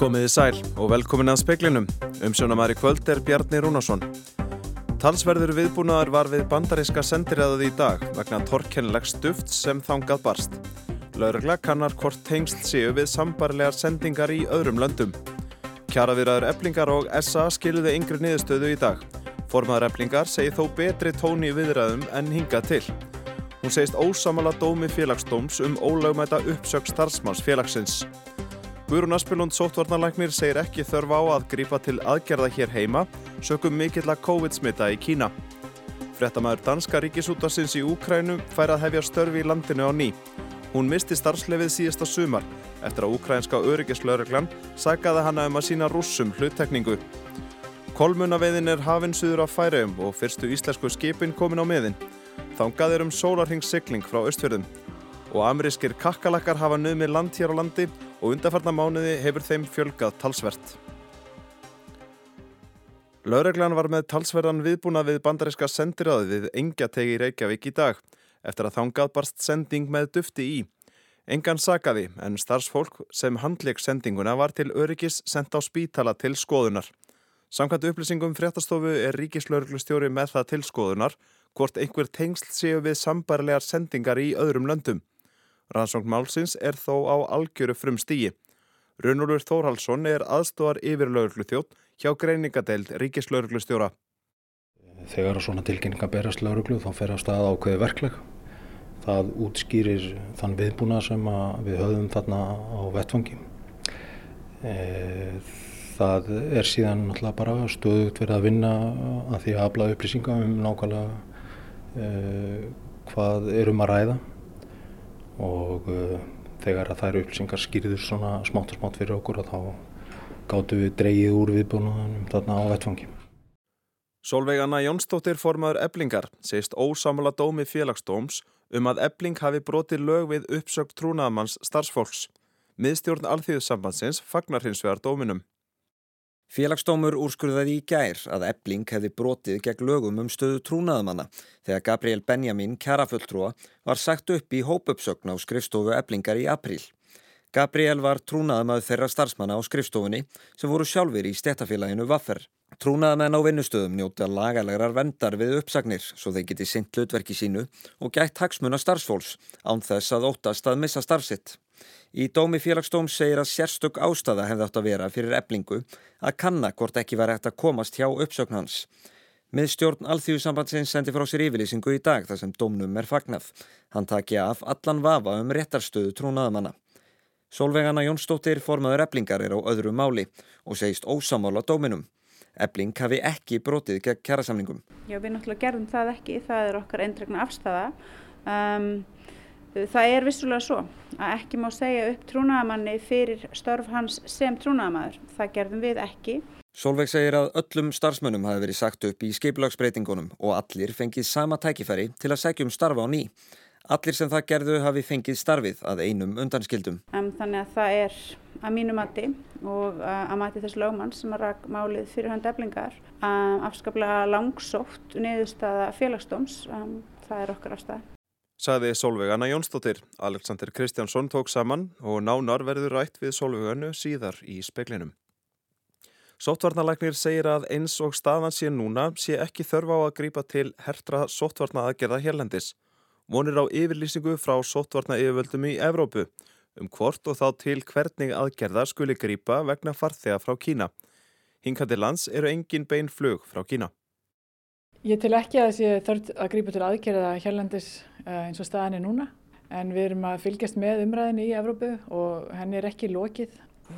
Komiði sæl og velkomin að speklinum. Umsjónamæri kvöld er Bjarni Rúnarsson. Talsverður viðbúnaðar var við bandaríska sendiræðað í dag vegna torkenlegs duft sem þangað barst. Laurugla kannar hvort tengsl séu við sambarlegar sendingar í öðrum löndum. Kjaravirðaður Eblingar og SA skiluði yngri niðurstöðu í dag. Formaður Eblingar segi þó betri tóni viðræðum en hinga til. Hún segist ósamala dómi félagsdóms um ólögmæta uppsökk starfsmanns félagsins. Guðrún Aspelund sóttvarnarlæknir segir ekki þörf á að grípa til aðgerða hér heima sökum mikill að COVID-smita í Kína. Frettamæður danska ríkisútarsins í Úkrænu fær að hefja störfi í landinu á ný. Hún misti starfslefið síðasta sumar eftir að úkrænska öryggislauruglan sækaði hana um að sína rússum hluttekningu. Kolmunaveiðin er hafinn suður á færiðum og fyrstu íslensku skipin komin á miðin. Þangað er um sólarhingssigling frá östfjörðum og amerískir kakkalakkar hafa nöðmið land hér á landi og undarfarna mánuði hefur þeim fjölgað talsvert. Laureglan var með talsverðan viðbúna við bandaríska sendiráði við engjategi í Reykjavík í dag eftir að þangað barst sending með dufti í. Engan sakaði en starfsfólk sem handleik sendinguna var til öryggis sendt á spítala til skoðunar. Samkvæmt upplýsingum fréttastofu er ríkislauruglustjóri með það til skoðunar hvort einhver tengsl séu við sambarlegar sendingar í öðrum löndum. Rannsókn Málsins er þó á algjöru frum stígi. Runulur Þórhalsson er aðstofar yfir lauruglustjótt hjá greiningadeild ríkislauruglustjóra. Þegar svona tilkynninga berast lauruglu þá fer að staða ákveði verkleg. Það útskýrir þann viðbúna sem við höfum þarna á vettfangi. Það er síðan náttúrulega bara stöðugt verið að vinna að því að afla upplýsinga um nákvæmlega uh, hvað er um að ræða og uh, þegar að þær upplýsingar skýrður svona smátt og smátt fyrir okkur þá gáttu við dreyið úr viðbúnaðanum þarna á vettfangi. Solveigana Jónsdóttir formaður eblingar segist ósamala dómi félagsdóms um að ebling hafi brotið lög við uppsökt trúnaðamanns starfsfólks. Miðstjórn Alþýðusambandsins fagnar hins vegar dóminum. Félagsdómur úrskurðaði í gær að ebling hefði brotið gegn lögum um stöðu trúnaðamanna þegar Gabriel Benjamin, kjarafulltrúa, var sagt upp í hópupsögn á skrifstofu eblingar í apríl. Gabriel var trúnaðamæðu þeirra starfsmanna á skrifstofunni sem voru sjálfur í stéttafélaginu Vaffer. Trúnaðamenn á vinnustöðum njóta lagalegrar vendar við uppsagnir svo þeir geti sint hlutverki sínu og gætt hagsmuna starfsfólks án þess að óttast að missa starfsitt. Í dómi félagsdóm segir að sérstök ástæða hefði átt að vera fyrir eblingu að kanna hvort ekki var hægt að komast hjá uppsögn hans. Miðstjórn Alþjóðsambandsins sendi frá sér yfirlýsingu í dag þar sem dómnum er fagnað. Hann takja af allan vafa um réttarstöðu trúnaðamanna. Solveigana Jónsdóttir formaður eblingar er á öðru máli og segist ósamála dóminum. Ebling hafi ekki brotið gegn kjærasamningum. Já, við náttúrulega gerðum það ekki. Það er okkar eindregna afstæða. Um, það er vissulega svo að ekki má segja upp trúnaðamanni fyrir störf hans sem trúnaðamaður. Það gerðum við ekki. Solveig segir að öllum starfsmönnum hafi verið sagt upp í skeiplagsbreytingunum og allir fengið sama tækifæri til að segjum starfa á ný. Allir sem það gerðu hafi fengið starfið að einum undanskildum. Um, þannig að það er að mínu mati og að mati þess lögmann sem að rak málið fyrir hann deflingar um, afskaplega langsótt niðurstaða félagsdóms. Um, það er okkar afstæð. Saði Solveigana Jónsdóttir. Alexander Kristjánsson tók saman og nánar verður rætt við Solveiganu síðar í speklinum. Sóttvarnalæknir segir að eins og staðan sé núna sé ekki þörfa á að grípa til hertra sóttvarna aðgerða hérlendis vonir á yfirlýsingu frá sóttvarna yfirvöldum í Evrópu um hvort og þá til hvernig aðgerða skuli grýpa vegna farþega frá Kína. Hinkandi lands eru engin bein flug frá Kína. Ég til ekki að þessi þörf að grýpa til aðgerða hérlandis eins og staðan er núna en við erum að fylgjast með umræðinu í Evrópu og henni er ekki lokið.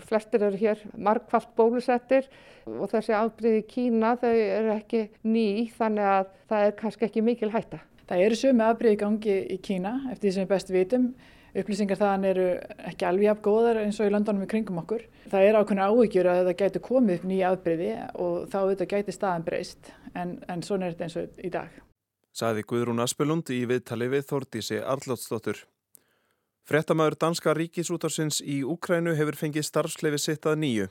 Flestir eru hér margfalt bólusettir og þessi afbríði Kína þau eru ekki ný þannig að það er kannski ekki mikil hætta. Það eru sömu afbríði gangi í Kína eftir því sem við best vitum. Upplýsingar þaðan eru ekki alveg jafn góðar eins og í landunum í kringum okkur. Það er ákveðna áhyggjur að þetta gætu komið upp nýja afbríði og þá þetta gæti staðan breyst en, en svona er þetta eins og í dag. Saði Guðrún Aspelund í viðtali við Þordísi Arlótsdóttur. Frettamæður Danska ríkisútarsins í Úkrænu hefur fengið starfsleifi sitt að nýju.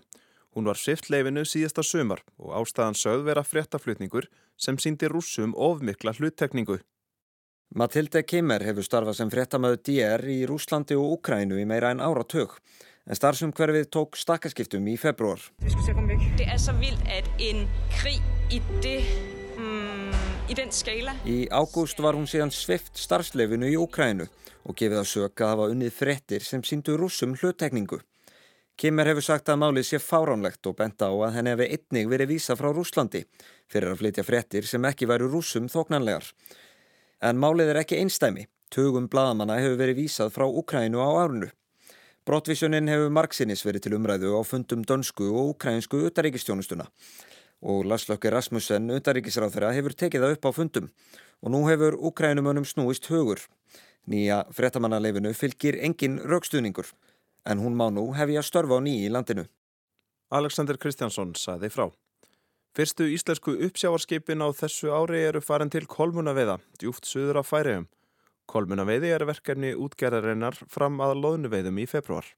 Hún var sviftleifinu síðasta sömar og ástæðan sögð vera frettaflutningur sem síndi rússum ofmikla hluttekningu. Matilde Kimmer hefur starfað sem frettamöðu DR í Rúslandi og Ukrænu í meira en áratug. En starfsumhverfið tók stakkaskiptum í februar. Det er så vilt að en krig í det mm, í den skala. Í ágúst var hún síðan svift starfsleifinu í Úkrænu og gefið að söka að hafa unnið frettir sem síndu rússum hluttekningu. Kimmer hefur sagt að málið sé fáránlegt og benda á að henni hefði einnig verið vísa frá Rúslandi fyrir að flytja frettir sem ekki væru rússum þóknanlegar. En málið er ekki einstæmi. Tugum bladamanna hefur verið vísað frá Úkrænu á árunu. Brottvísunin hefur margsinnis verið til umræðu á fundum dönsku og úkrænsku utaríkistjónustuna og Laslökki Rasmussen, utaríkisráð þeirra, hefur tekið það upp á fundum og nú hefur Ukrænumönnum snúist hugur. Nýja frettamannaleifinu fylgir engin raukstuðningur en hún má nú hefja störfa á nýji landinu. Alexander Kristjánsson saði frá. Fyrstu íslensku uppsjávarskipin á þessu ári eru farin til Kolmunaveiða, djúft suður af færiðum. Kolmunaveiði er verkefni útgerðarinnar fram að loðnuveiðum í februar.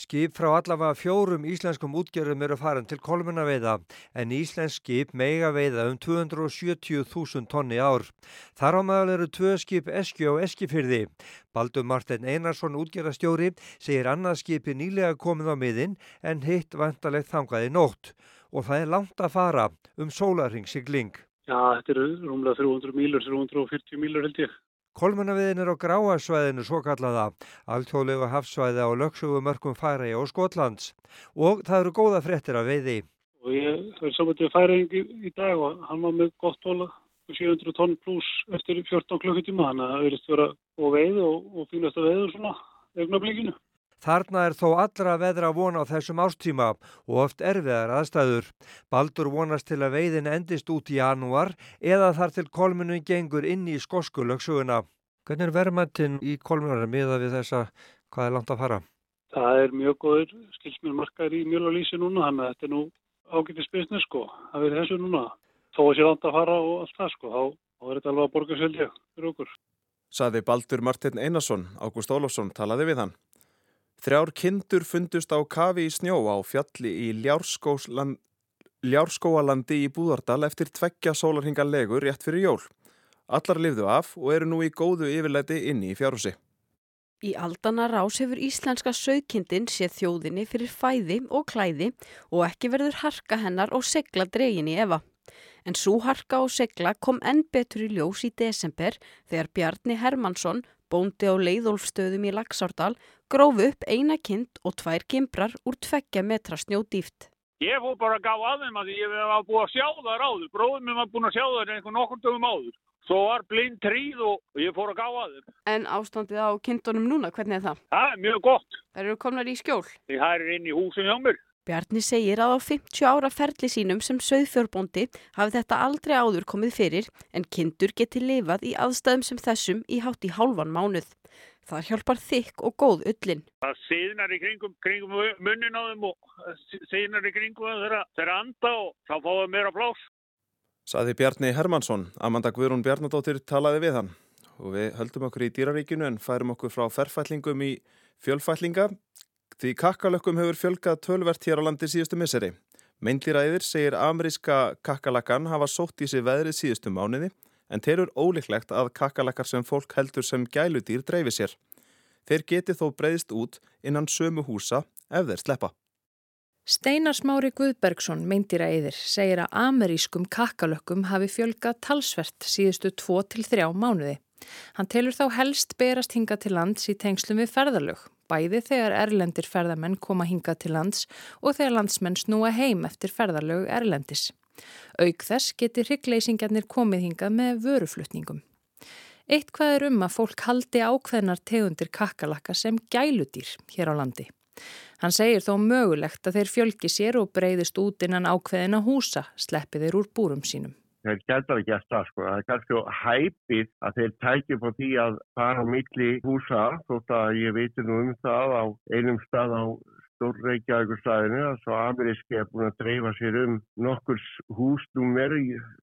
Skip frá allavega fjórum íslenskum útgerðum eru farin til kolmunaveiða en íslensk skip meiga veiða um 270.000 tonni ár. Þar á meðal eru tvö skip Eskju og Eskifyrði. Baldur Martin Einarsson útgerðastjóri segir annað skipi nýlega komið á miðin en hitt vantalegt þangaði nótt og það er langt að fara um sólarringsigling. Já, þetta eru rúmlega 300 mílur, 340 mílur held ég. Kolmunaviðin er á gráasvæðinu svo kallaða, alþjóðlegu hafsvæði á lögsögumörkum Færæja og Skotlands og það eru góða frettir af veiði. Og ég er samvættið Færæjing í, í dag og hann var með gott hóla 700 tonn pluss eftir 14 klukkutíma, þannig að það verðist vera og veið og, og fínast að veiða svona efnablikinu. Þarna er þó allra veðra von á þessum ástíma og oft erfiðar aðstæður. Baldur vonast til að veiðin endist út í janúar eða þar til kolmunum gengur inn í skoskulöksuguna. Hvernig er verðmættin í kolmunar miða við þessa hvað er langt að fara? Það er mjög góður skilsmjörnmarkaður í mjöl og lísi núna, þannig að þetta er nú ágættis business sko, að vera þessu núna. Þó að sé langt að fara og allt það sko, þá, þá er þetta alveg að borga svolítið fyrir okkur. Saði Baldur Martin Einarsson, Ágúst Ólafsson talaði við hann. Þrjár kindur fundust á kafi í snjó á fjalli í Ljárskóalandi í Búðardal eftir tveggja sólarhinga legur rétt fyrir jól. Allar lifðu af og eru nú í góðu yfirleiti inni í fjárhúsi. Í aldana rás hefur íslenska sögkindin séð þjóðinni fyrir fæði og klæði og ekki verður harka hennar og segla dregin í Eva. En svo harka og segla kom enn betur í ljós í desember þegar Bjarni Hermansson, bóndi á leiðolfstöðum í Laxárdal, gróf upp eina kind og tvær gimbrar úr tveggja metra snjódýft. Ég fór bara að gá að þeim að ég var búin að sjá það áður. Bróðum minn var búin að sjá það einhvern nokkur dögum áður. Svo var blind tríð og ég fór að gá að þeim. En ástandið á kindunum núna, hvernig er það? Það er mjög gott. Það eru komnar í skjól? Það er inn í húsum hjá mér. Bjarni segir að á 50 ára ferli sínum sem söðfjórbóndi hafi þetta aldrei áður komið fyrir en kindur geti lifað í aðstæðum sem þessum í hátt í hálfan mánuð. Það hjálpar þykk og góð öllin. Það síðnar í kringum, kringum munnin á þeim og síðnar í kringum þeirra anda og þá fáum við meira plás. Saði Bjarni Hermansson, Amanda Guðrún Bjarnadóttir talaði við hann og við höldum okkur í dýraríkinu en færum okkur frá ferfællingum í fjölfællinga. Því kakkalökkum hefur fjölgað tölvert hér á landi síðustu misseri. Meindliræðir segir ameríska kakkalakkan hafa sótt í sig veðrið síðustu mánuði en þeir eru ólíklegt að kakkalakkar sem fólk heldur sem gæludýr dreifi sér. Þeir geti þó breyðst út innan sömu húsa ef þeir sleppa. Steinarsmári Guðbergsson meindýræðir segir að amerískum kakkalökkum hafi fjölgað talsvert síðustu 2-3 mánuði. Hann telur þá helst berast hinga til lands í tengslum við ferðalög, bæði þegar erlendir ferðamenn koma hinga til lands og þegar landsmenn snúa heim eftir ferðalög erlendis. Auk þess geti hryggleysingjarnir komið hingað með vöruflutningum. Eitt hvað er um að fólk haldi ákveðnar tegundir kakkalakka sem gæludýr hér á landi. Hann segir þó mögulegt að þeir fjölgi sér og breyðist út innan ákveðina húsa, sleppi þeir úr búrum sínum. Þeir geta ekki að það sko, það er kannski hæpið að þeir tækja på því að fara á milli húsa, þótt að ég veitir nú um það á einum stað á Stórreikjavíkurstaðinu að svo ameríski er búin að dreifa sér um nokkurs húsnúmer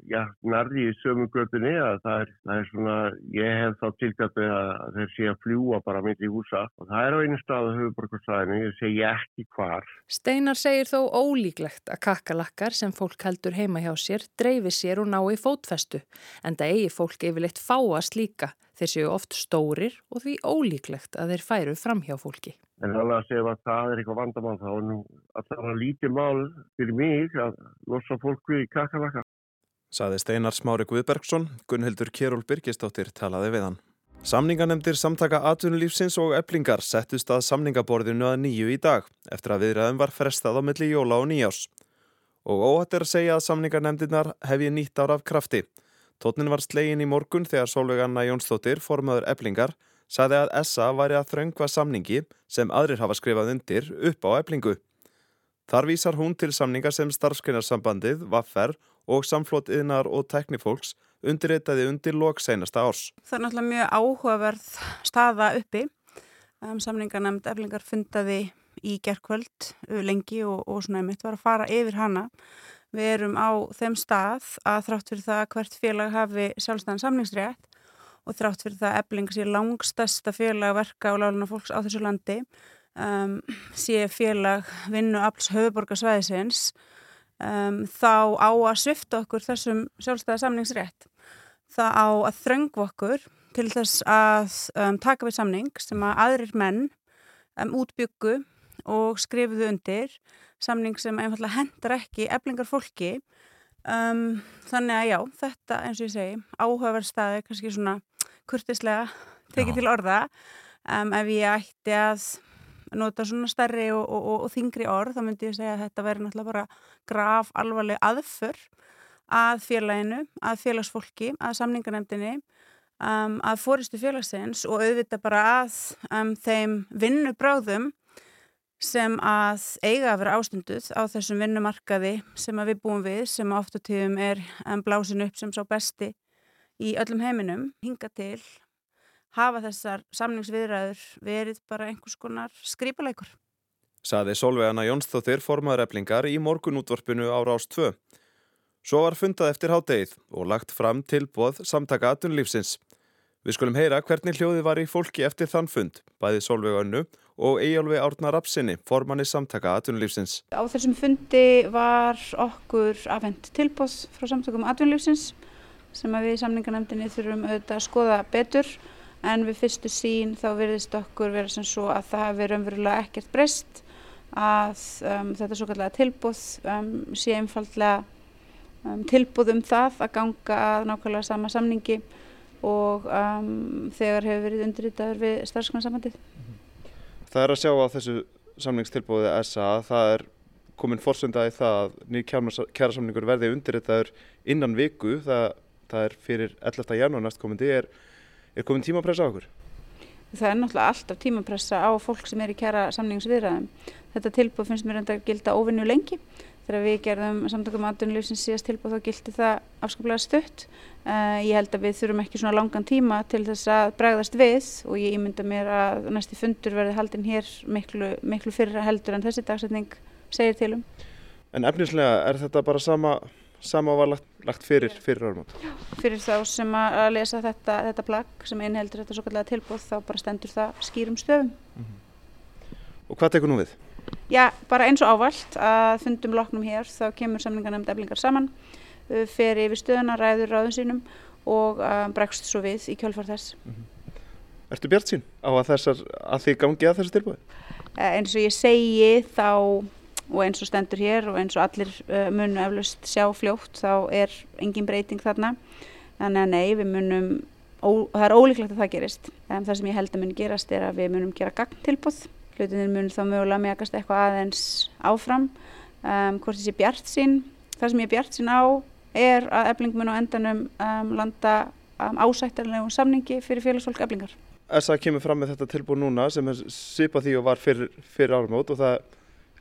já, narri í sömu göttunni að það það er svona, ég hef þá tilgættu að þeir sé að fljúa bara mitt í húsa og það er á einu stað á höfuborgarstaðinu, ég segi ekki hvar. Steinar segir þó ólíklegt að kakkalakkar sem fólk heldur heima hjá sér dreifi sér og ná í fótfestu en það eigi fólk yfirleitt fáast líka þeir séu oft stórir og því ólíklegt að þeir færu fram hjá fólki. En alveg að segja að það er eitthvað vandamál þá er nú alltaf lítið mál fyrir mig að losa fólk við kakalaka. Saði Steinar Smári Guðbergsson, Gunnhildur Kjæról Birgisdóttir talaði við hann. Samninganemdir samtaka atvinnulífsins og eblingar settust að samningaborðinu að nýju í dag eftir að viðræðum var frestað á milli jóla og nýjás. Og óhatt er að segja að samningarnemdirnar hef ég nýtt ára af krafti. Tótnin var slegin í morgun þegar Solveig Anna Jónsdóttir, formaður eblingar, saði að SA væri að þröngva samningi sem aðrir hafa skrifað undir upp á eblingu. Þar vísar hún til samninga sem starfskunnarsambandið, Vaffer og samflótiðnar og teknifólks undirreitaði undir lok seinasta árs. Það er náttúrulega mjög áhugaverð staða uppi. Um, Samningarnemnd eflingar fundaði í gerðkvöld lengi og, og svona einmitt var að fara yfir hana. Við erum á þeim stað að þrátt fyrir það að hvert félag hafi sjálfstæðan samningsrétt og þrátt fyrir það að ebling sé langstasta félag verka og láluna fólks á þessu landi um, sé félag vinnu afls höfuborgarsvæðisins um, þá á að svifta okkur þessum sjálfstæða samningsrétt. Það á að þröngu okkur til þess að um, taka við samning sem að aðrir menn um, útbyggu og skrifuðu undir samning sem einfallega hendar ekki eblingar fólki um, þannig að já, þetta eins og ég segi áhugaverð staði, kannski svona kurtislega tekið til orða um, ef ég ætti að nota svona starri og, og, og, og þingri orð þá myndi ég segja að þetta veri náttúrulega bara graf alvarleg aðför að félaginu, að félagsfólki að samningarnemdini um, að fóristu félagsins og auðvita bara að um, þeim vinnubráðum sem að eiga að vera ástunduð á þessum vinnumarkaði sem að við búum við sem ofta tíðum er um, blásin upp sem sá besti í öllum heiminum hinga til hafa þessar samningsviðræður verið bara einhvers konar skrýpaleikur. Saði Solveigana Jónsdóttir formaður eflingar í morgunútvorpinu ára ást 2. Svo var fundað eftir hádegið og lagt fram tilbóð samtaka atunlífsins. Við skulum heyra hvernig hljóði var í fólki eftir þann fund, bæði Solveiganu og Eyjálfi Árnar Rapsinni, formanni samtaka atunlífsins. Á þessum fundi var okkur afhengt tilbóð frá samtökum atunlífsins sem við í samningarnemdini þurfum auðvitað að skoða betur en við fyrstu sín þá verðist okkur vera sem svo að það hefur umverulega ekkert breyst að um, þetta svo kallega tilbúð um, sé einfallega um, tilbúð um það að ganga að nákvæmlega sama samningi og þegar hefur verið undirritaður við starfskonarsamhandið. Það er að sjá á þessu samningstilbúðið SA að það er komin fórsöndaði það að nýj kjærasamningur verði undirritaður innan viku það, það er fyrir 11. janúar næstkomandi er Er komin tímapressa á okkur? Það er náttúrulega alltaf tímapressa á fólk sem er í kjæra samningsviðræðum. Þetta tilbúð finnst mér enda að gilda óvinnu lengi. Þegar við gerðum samtökum aðdunulífsins síðast tilbúð þá gildi það afskaplega stutt. Uh, ég held að við þurfum ekki svona langan tíma til þess að bregðast við og ég ímynda mér að næsti fundur verði haldinn hér miklu, miklu fyrra heldur en þessi dagsetning segir tilum. En efnislega er þetta bara sama sama var lagt, lagt fyrir fyrir árum fyrir þá sem að lesa þetta, þetta plagg sem einheldur þetta svo kallega tilbúð þá bara stendur það skýrum stöfum mm -hmm. Og hvað tekur nú við? Já, bara eins og ávalt að fundum loknum hér þá kemur samlingarnefnd eflingar saman uh, fer yfir stöðuna, ræður ráðum sínum og uh, bregst svo við í kjölfar þess mm -hmm. Ertu bjart sín á að, þessar, að því gangi að þessu tilbúið? Uh, eins og ég segi þá og eins og stendur hér og eins og allir uh, munu eflust sjá fljótt þá er engin breyting þarna. Þannig að nei, við munum ó, það er ólíklegt að það gerist. En það sem ég held að mun gerast er að við munum gera gagntilbúð hlutinir mun þá mögulega megast eitthvað aðeins áfram. Um, hvort þessi bjart sín það sem ég bjart sín á er að efling mun á endanum um, landa um, ásættarlegum samningi fyrir félagsfólk eflingar. SA kemur fram með þetta tilbúð núna sem er svipað því og var fyrir, fyrir árum átt og það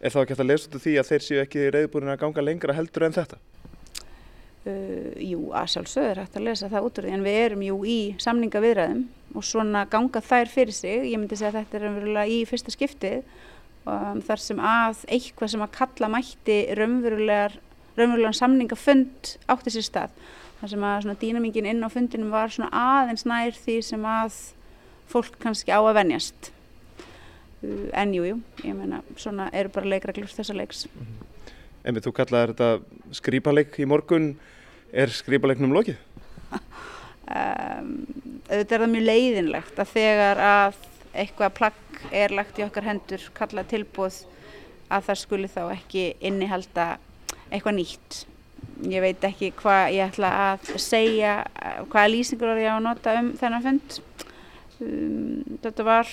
er þá ekki hægt að lesa út úr því að þeir séu ekki reyðbúrin að ganga lengra heldur en þetta? Uh, jú, að sjálfsögur hægt að lesa það út úr því en við erum jú í samningaviðræðum og svona ganga þær fyrir sig, ég myndi segja að þetta er raunverulega í fyrsta skiptið um, þar sem að eitthvað sem að kalla mætti raunverulegan samningafund átti sér stað. Þar sem að dýnamingin inn á fundinum var svona aðeins nær því sem að fólk kannski á að venjast en jújú, ég meina svona eru bara leikreglur þessa leiks mm -hmm. Emið, þú kallaði þetta skrýpaleik í morgun er skrýpaleiknum lokið? um, auðvitað er það mjög leiðinlegt að þegar að eitthvað plagg er lagt í okkar hendur kalla tilbúð að það skuli þá ekki innihalda eitthvað nýtt. Ég veit ekki hvað ég ætla að segja, hvaða lýsingur er ég á að nota um þennan fund. Um, þetta var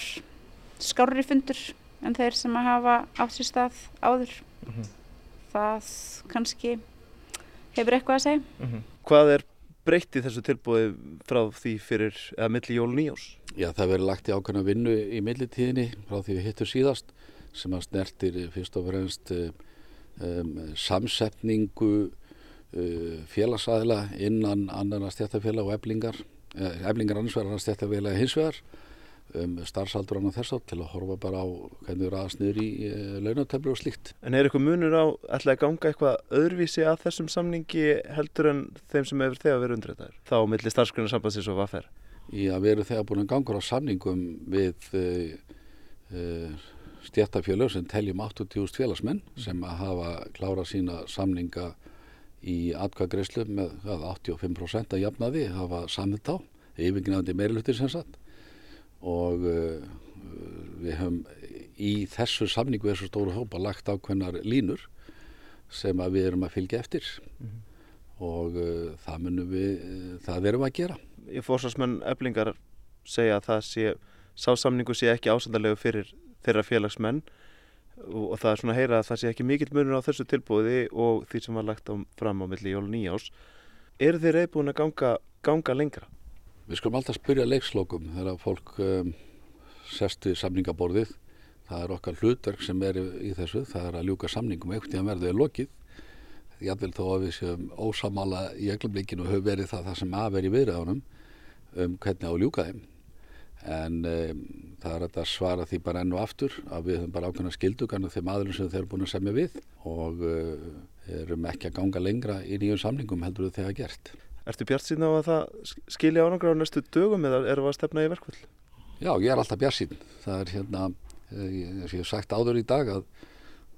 skárri fundur en þeir sem að hafa átt sér stað áður. Mm -hmm. Það kannski hefur eitthvað að segja. Mm -hmm. Hvað er breytt í þessu tilbúið frá því fyrir eða milli jól nýjós? Já, það verður lagt í ákveðna vinnu í millitíðinni frá því við hittum síðast sem að snertir fyrst og fremst um, samsetningu uh, félagsæðila innan annarna stjættafélag og eblingar, eh, eblingar annars verður annars stjættafélag hins vegar um, starfsaldur annað þess átt til að horfa bara á hvernig við ræðast niður í e, launatöflu og slíkt. En er eitthvað munur á ætlaði að ganga eitthvað öðruvísi að þessum samningi heldur en þeim sem hefur þegar verið undrættar? Þá millir starfsgrunna sambandsins og vaffer? Já, við erum þegar búin að ganga á samningum við e, e, stjættafjölur sem teljum 80.000 félagsmenn sem að hafa klárað sína samninga í atkvæðgreyslu með 85% að jafnaði hafa samhitt á, yfirgnafandi meirilutir sem sagt og uh, við höfum í þessu samningu þessu stóru hópa lagt ákveðnar línur sem að við erum að fylgja eftir mm -hmm. og uh, það munum við, uh, það erum að gera. Ég fórsvarsmenn eflingar segja að það sé, sásamningu sé ekki ásandalegu fyrir þeirra félagsmenn og, og það er svona að heyra að það sé ekki mikill munur á þessu tilbúði og því sem var lagt á, fram á milli jól nýjás. Er þeir reyðbúin að ganga, ganga lengra? Við skulum alltaf spyrja leikslokum þegar fólk um, sestu í samningaborðið. Það er okkar hlutverk sem er í þessu, það er að ljúka samningum í að verða í lokið. Jável þó að við séum ósamala í öglumleikinu höfum verið það, það sem aðveri viðræðunum um hvernig á að ljúka þeim. En um, það er að svara því bara enn og aftur að við höfum bara ákveðna skildugan og þeim aðlum sem þeir eru búin að semja við og uh, erum ekki að ganga lengra í nýjum samningum heldur þegar gert. Ertu bjart síðan á að það skilja árangra á næstu dögum eða eru það að stefna í verkvöld? Já, ég er alltaf bjart síðan. Það er hérna, eh, ég hef sagt áður í dag að,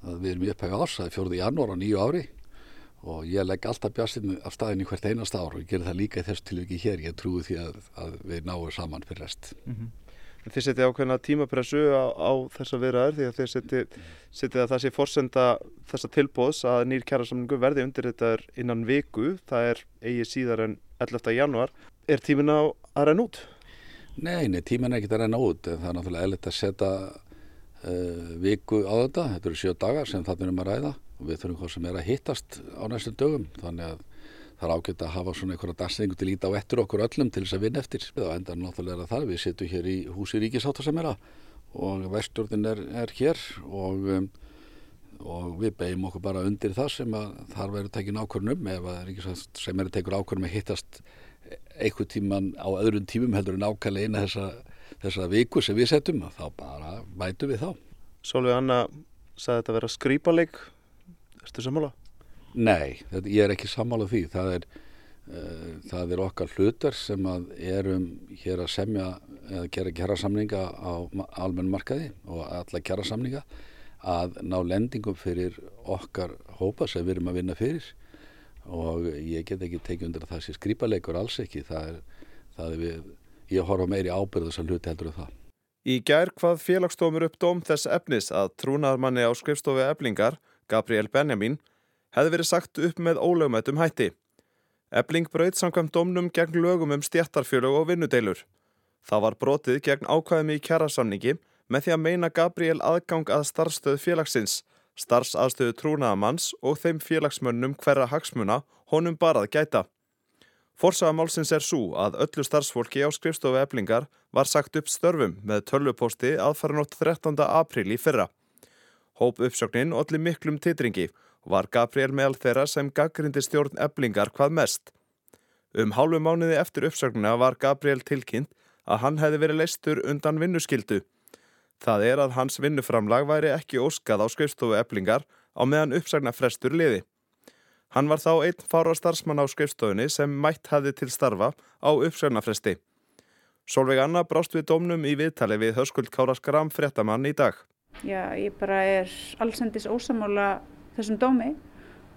að við erum í upphæfi árs, það er fjóruði janúar á nýju ári og ég legg alltaf bjart síðan af staðin í hvert einast ár og ég ger það líka í þessu tilviki hér. Ég trúi því að, að við náum saman fyrir rest. Mm -hmm. Þið setið ákveðna tímapressu á, á þessa viðraður því að þið setið að það sé forsenda þessa tilbóðs að nýr kjærasamningu verði undir þetta innan viku, það er eigi síðar en 11. januar. Er tímin á að renna út? Nei, nei, tímin er ekki að renna út en það er náttúrulega eðlitt að setja uh, viku á þetta, þetta eru sjö dagar sem það erum að ræða og við þurfum hvað sem er að hittast á næstum dögum þannig að það er ágætt að hafa svona einhverja dagsningu til ít á ettur okkur öllum til þess að vinna eftir. Og enda náttúrulega það, við sittum hér í húsi ríkisáttasemera og vestjórnin er, er hér og, um, og við beigjum okkur bara undir það sem að þar verður tekin ákvörnum ef að ríkisáttasemera tekur ákvörnum að hittast einhver tíman á öðrun tímum heldur en ákvæmlega eina þessa, þessa viku sem við setjum þá bara mætu við þá. Sólvið Anna sagði þetta að vera skrýpaleg Erstu sammála? Nei, þetta, ég er ekki sammálað því. Það er, uh, það er okkar hlutar sem erum hér að semja eða gera kjærasamninga á almenn markaði og alla kjærasamninga að ná lendingum fyrir okkar hópa sem við erum að vinna fyrir og ég get ekki tekið undir að það sé skrýpalegur alls ekki. Það er, það er við, ég horfa meiri ábyrðu þessar hluti heldur af það. Í gær hvað félagstómur upp dóm þess efnis að trúnaðarmanni á skrifstofi eblingar, Gabriel Benjamin, hefði verið sagt upp með ólögmættum hætti. Ebling brauð samkvæmt domnum gegn lögum um stjættarfjölug og vinnudeilur. Það var brotið gegn ákvæðum í kjærasamningi með því að meina Gabriel aðgang að starfstöð félagsins, starfsaðstöðu trúnaðamanns og þeim félagsmönnum hverra hagsmuna honum barað gæta. Forsagamálsins er svo að öllu starfsfólki á skrifstofu eblingar var sagt upp störfum með tölvuposti aðfara nótt 13. apríl í fyrra. Hóp uppsöknin olli miklum titringi var Gabriel meðal þeirra sem gaggrindi stjórn eblingar hvað mest. Um hálfu mánuði eftir uppsögnuna var Gabriel tilkynnt að hann hefði verið leistur undan vinnuskildu. Það er að hans vinnuframlag væri ekki óskað á skrifstofu eblingar á meðan uppsagna frestur liði. Hann var þá einn fára starfsmann á skrifstofunni sem mætt hefði til starfa á uppsagnafresti. Solveig Anna brást við domnum í viðtali við Höskuld Kára Skram fréttamann í dag. Já, ég bara er allsendis ósamála þessum dómi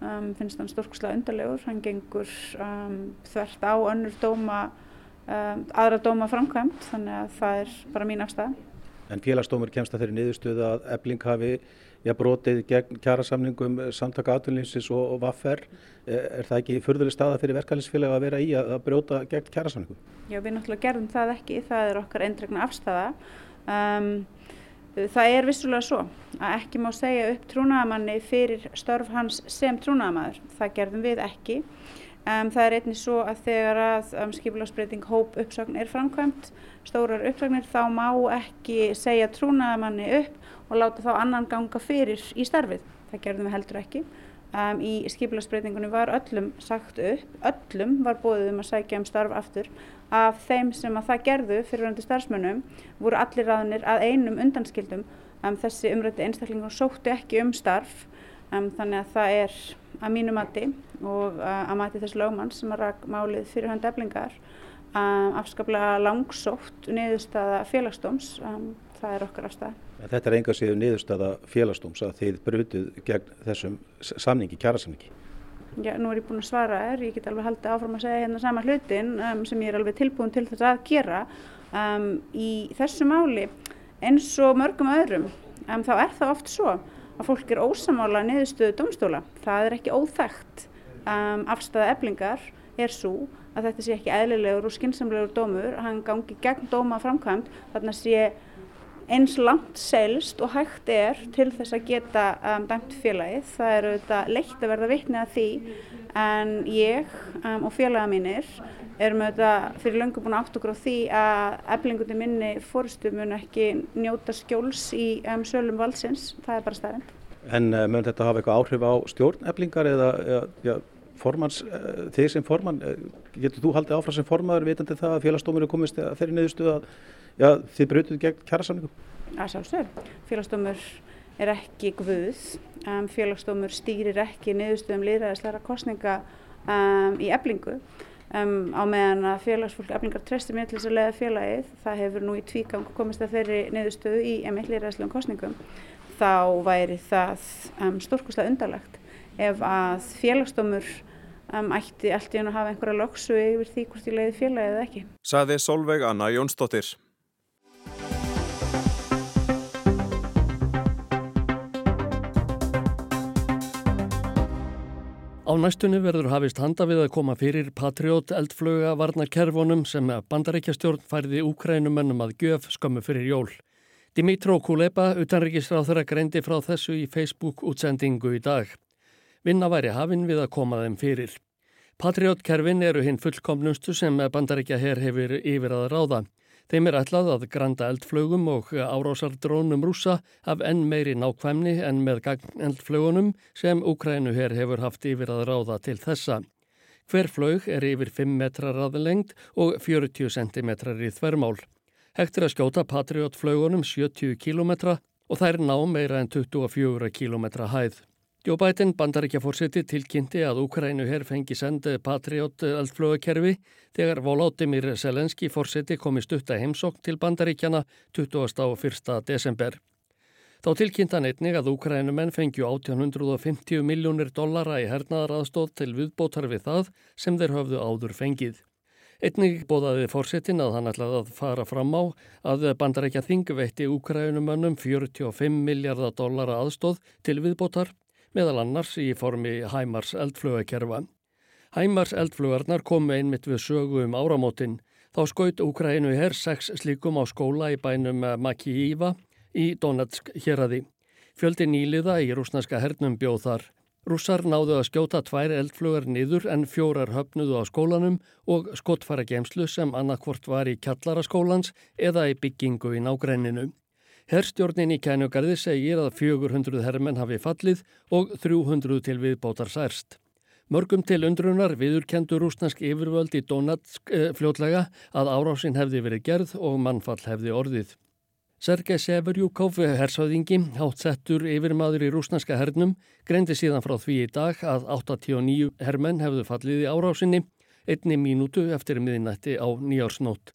um, finnst hann stórkslega undarlegur hann gengur um, þvert á önnur dóma um, aðra dóma framkvæmt þannig að það er bara mín afstæð En félagsdómur kemst að þeirri niðurstöðu að ebling hafi já, brotið gegn kjærasamningum samtaka aðtunlýnsins og, og vaffer. Er það ekki fyrðuleg staða fyrir verkefælisfélag að vera í að, að brjóta gegn kjærasamningum? Já, við náttúrulega gerðum það ekki. Það er okkar eindregna afstæða. Um, það er vissulega svo að ekki má segja upp trúnaðamanni fyrir störf hans sem trúnaðamæður. Það gerðum við ekki. Um, það er einnig svo að þegar að um, skipulagsbreyting hóp uppsagn er framkvæmt, stórar uppsagnir, þá má ekki segja trúnaðamanni upp og láta þá annan ganga fyrir í starfið. Það gerðum við heldur ekki. Um, í skipulagsbreytingunni var öllum sagt upp, öllum var bóðið um að sækja um starf aftur. Af þeim sem að það gerðu fyrirvændi starfsmönnum voru allir raðunir að einum undanskildum. Um, þessi umrætti einstaklingur sóttu ekki um starf, þannig að það er að mínu mati og að mati þess lögmann sem að rak málið fyrir hann deflingar um, afskaplega langsótt niðurstaða félagsdóms, það er okkar afstæða. Þetta er enga síðu niðurstaða félagsdóms að þið brutuð gegn þessum samningi, kjærasamningi. Já, nú er ég búin að svara þér, ég get alveg haldið áfram að segja hérna sama hlutin um, sem ég er alveg tilbúin til þess að gera um, í þessu máli eins og mörgum öðrum um, þá er það oft svo að fólk er ósamála niðurstöðu domstóla. Það er ekki óþægt. Um, afstæða eblingar er svo að þetta sé ekki eðlilegur og skinsamlegur dómur, hann gangi gegn dóma framkvæmt, þarna sé eins langt selst og hægt er til þess að geta um, dæmt félagið. Það er auðvitað leitt að verða vittni að því en ég um, og félaga mínir erum auðvitað fyrir löngu búin átt okkur á því að eflingundi minni fórstu mun ekki njóta skjóls í um, sölum valsins. Það er bara stærn. En uh, mun þetta hafa eitthvað áhrif á stjórneflingar eða ja, formans, uh, þig sem formann, uh, getur þú haldið áfram sem formaður vitandi það að félagsdómur er komist þeirri neðustuð að já, þið brutuð gegn kjærasamningum? Að sjálfsögur. Félagsdómur er ekki guð. Um, félagsdómur stýrir ekki niðurstöðum liðræðisleira kostninga um, í eblingu. Um, á meðan að félagsfólk eblingar trestir með til þess að leiða félagið. Það hefur nú í tvígang komist að þeirri niðurstöðu í emitt liðræðislegum kostningum. Þá væri það stórkoslega undarlegt ef að félagsdómur um, ætti allt í hann að hafa einhverja loksu yfir því hvort ég leiði félagið eða ekki. Saði Solveig Anna Jónsdóttir. Á næstunni verður hafist handa við að koma fyrir Patriot eldflöga varnakerfunum sem bandaríkjastjórn færði úkrænumennum að gjöf skömmu fyrir jól. Dimitró Kuleba, utanríkisráð þeirra greindi frá þessu í Facebook-útsendingu í dag. Vinna væri hafinn við að koma þeim fyrir. Patriot-kerfin eru hinn fullkomnustu sem bandaríkja herr hefur yfir að ráða. Þeim er ætlað að granda eldflögum og árásardrónum rúsa af enn meiri nákvæmni en með eldflögunum sem Ukrænuher hefur haft yfir að ráða til þessa. Hver flög er yfir 5 metrar aðlengt og 40 cm í þvermál. Hekt er að skjóta Patriot-flögunum 70 km og þær ná meira en 24 km hæð. Joe Biden bandaríkja fórseti tilkynnti að Úkrænu herr fengi sendi Patriot eldflögakerfi þegar Volodymyr Selenski fórseti komi stutta heimsokk til bandaríkjana 21. desember. Þá tilkynntan einnig að Úkrænumenn fengju 1850 miljónir dollara í hernaðaraðstóð til viðbótar við það sem þeir höfðu áður fengið. Einnig bóðaði fórsetin að hann ætlaði að fara fram á að bandarækja þing veitti Úkrænumönnum 45 miljardar dollara aðstóð til viðbótar meðal annars í formi Hæmars eldflögakerfa. Hæmars eldflögarnar komu einmitt við sögu um áramótin. Þá skaut Úkrænu herr sex slíkum á skóla í bænum Makiíva í Donetsk héradi. Fjöldi nýliða í rúsneska hernum bjóð þar. Rússar náðu að skjóta tvær eldflugar niður en fjórar höfnuðu á skólanum og skottfæra gemslu sem annarkvort var í kjallaraskólans eða í byggingu í nágrenninu. Herstjórnin í kænugarði segir að 400 herrmenn hafi fallið og 300 til viðbótar særst. Mörgum til undrunar viðurkendur rúsnesk yfirvöld í Donatsk eh, fljótlega að árásinn hefði verið gerð og mannfall hefði orðið. Sergei Severjúkov, hersauðingi, hátsettur yfirmaður í rúsneska hernum, greindi síðan frá því í dag að 89 herrmenn hefðu fallið í árásinni einni mínútu eftir miðinætti á nýjársnót.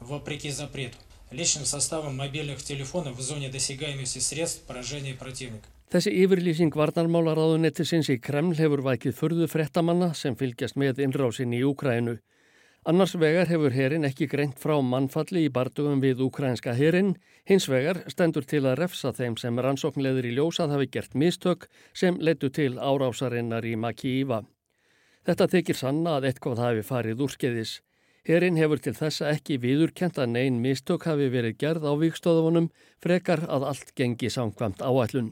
вопреки запрету, личным составом мобильных телефонов в зоне досягаемости средств поражения противника. Þessi yfirlýsing varnarmálaráðunettisins í Kreml hefur vækið förðu frettamanna sem fylgjast með innrásin í Úkrænu. Annars vegar hefur herin ekki greint frá mannfalli í bardugum við ukrainska herin, hins vegar stendur til að refsa þeim sem rannsóknleður í ljósað hafi gert mistök sem letu til árásarinnar í Makiíva. Þetta tekir sanna að eitthvað hafi farið úrskeiðis. Herin hefur til þessa ekki viðurkent að neyn mistök hafi verið gerð á vikstöðunum frekar að allt gengi samkvæmt áætlun.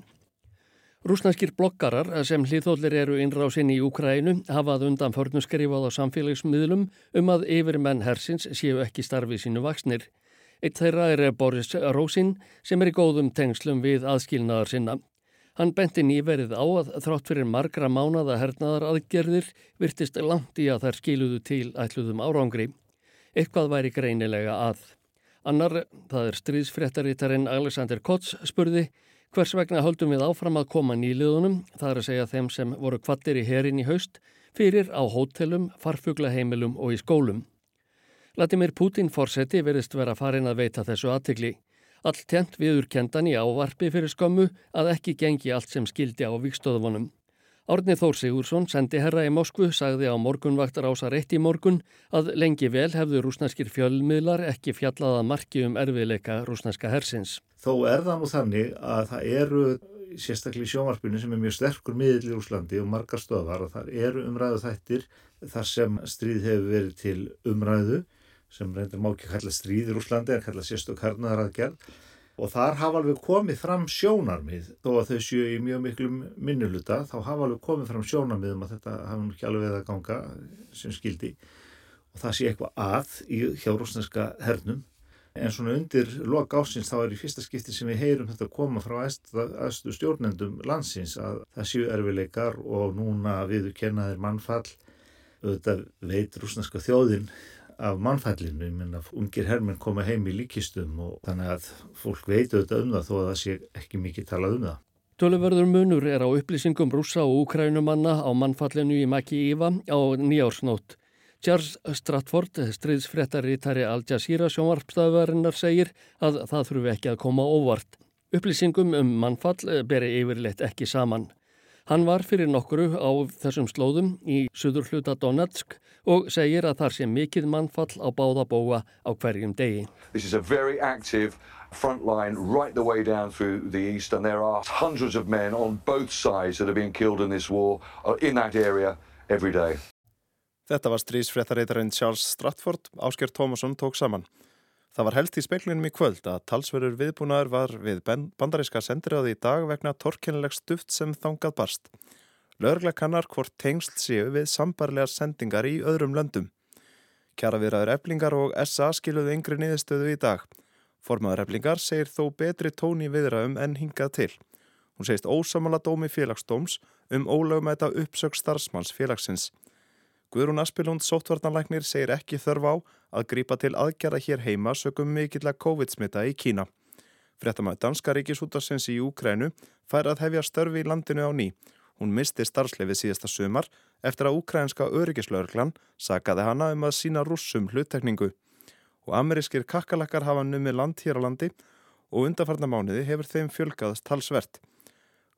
Rúsnarskir blokkarar sem hlýþóllir eru innrásin í Úkrænu hafað undan förnum skrifað á samfélagsmiðlum um að yfirmenn hersins séu ekki starfið sínu vaksnir. Eitt þeirra er Boris Rósin sem er í góðum tengslum við aðskilnaðar sinna. Hann benti nýverið á að þrátt fyrir margra mánada hernaðar aðgerðir virtist langt í að þær skiluðu til ætluðum árangri. Eitthvað væri greinilega að. Annar, það er stríðsfréttarítarinn Alexander Kotz, spurði Hvers vegna höldum við áfram að koma nýliðunum, það er að segja þeim sem voru kvattir í herin í haust, fyrir á hótelum, farfuglaheimilum og í skólum. Latimir Putin fórseti verðist vera farin að veita þessu aðtikli. All tent viður kendan í ávarpi fyrir skömmu að ekki gengi allt sem skildi á vikstöðunum. Árni Þór Sigursson, sendi herra í Moskvu, sagði á morgunvaktar ásar eitt í morgun að lengi vel hefðu rúsnarskir fjölmiðlar ekki fjallaða marki um erfiðleika rúsnarska hersins. Þó er það nú þannig að það eru sérstaklega í sjónvarpinu sem er mjög sterkur miðl í Úslandi og margar stöðar og það eru umræðu þættir þar sem stríð hefur verið til umræðu sem reyndir má ekki kalla stríð í Úslandi en kalla sérstök hernaðaraðgerð. Og þar hafa alveg komið fram sjónarmið þó að þau séu í mjög miklum minnuluta þá hafa alveg komið fram sjónarmið um að þetta hafa nú ekki alveg að ganga sem skildi og það sé eitthvað að í hjá rúsneska hernum. En svona undir lok ásins þá er í fyrsta skipti sem við heyrum þetta koma frá aðstu stjórnendum landsins að það séu erfileikar og núna viður kennaðir mannfall. Auðvitað veit rúsneska þjóðin af mannfællinu, ég menna ungir hermenn koma heim í líkistum og þannig að fólk veit auðvitað um það þó að það sé ekki mikið talað um það. Töluverður munur er á upplýsingum rúsa og úkrænumanna á mannfallinu í Maki Íva á nýjársnót. Charles Stratford, stríðsfrettarítari Al Jazeera sjónvarpstafvarinnar segir að það þurfi ekki að koma óvart. Upplýsingum um mannfall beri yfirleitt ekki saman. Hann var fyrir nokkru á þessum slóðum í suður hluta Donetsk og segir að þar sé mikið mannfall á báða bóa á hverjum degi. This is a very active front line right the way down through the east and there are hundreds of men on both sides that are being killed in this war uh, in that area every day. Þetta var strísfréttareitarinn Charles Stratford, Ásker Tómasson tók saman. Það var helst í speklinum í kvöld að talsverður viðbúnaður var við bandaríska sendiráði í dag vegna torkennileg stuft sem þangað barst. Lörgla kannar hvort tengsl séu við sambarlegar sendingar í öðrum löndum. Kjara viðraður eblingar og SA skiluðu yngri niðurstöðu í dag. Formaður eblingar segir þó betri tóni viðraðum en hingað til. Hún segist ósamala dómi félagsdóms um ólögumæta uppsökk starfsmanns félagsins. Guðrún Aspilund sóttvartanlæknir segir ekki þörf á að grípa til aðgerða hér heima sögum mikill að COVID-smita í Kína. Frettamæð Danska ríkisútarsins í Úkrænu fær að hefja störfi í landinu á ný. Hún misti starfslefið síðasta sumar eftir að úkrænska öryggislaurglan sagaði hana um að sína rússum hluttekningu. Og amerískir kakkalakkar hafa numið land hér á landi og undarfarnamániði hefur þeim fjölgaðast talsvert.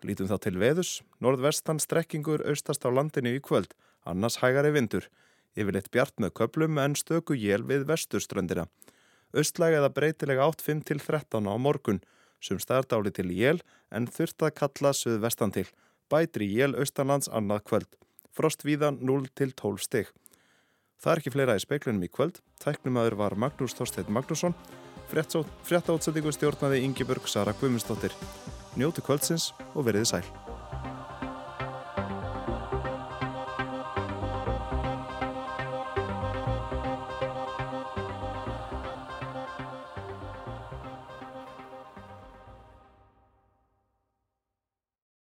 Lítum þá til veðus, norðvestan strekkingur austast á landinu í kvöld annars hægari vindur. Yfirleitt bjart með köplum en stöku jél við vesturströndina. Östlæg eða breytilega 8-5 til 13 á morgun, sem startáli til jél en þurft að kalla söð vestan til. Bætri jél austanlands annað kvöld. Frost víðan 0 til 12 stygg. Það er ekki fleira í speiklunum í kvöld. Tæknumöður var Magnús Þorstein Magnússon. Frétta átsendingu stjórnaði Ingi Börg Sara Guimundsdóttir. Njóti kvöldsins og veriði sæl.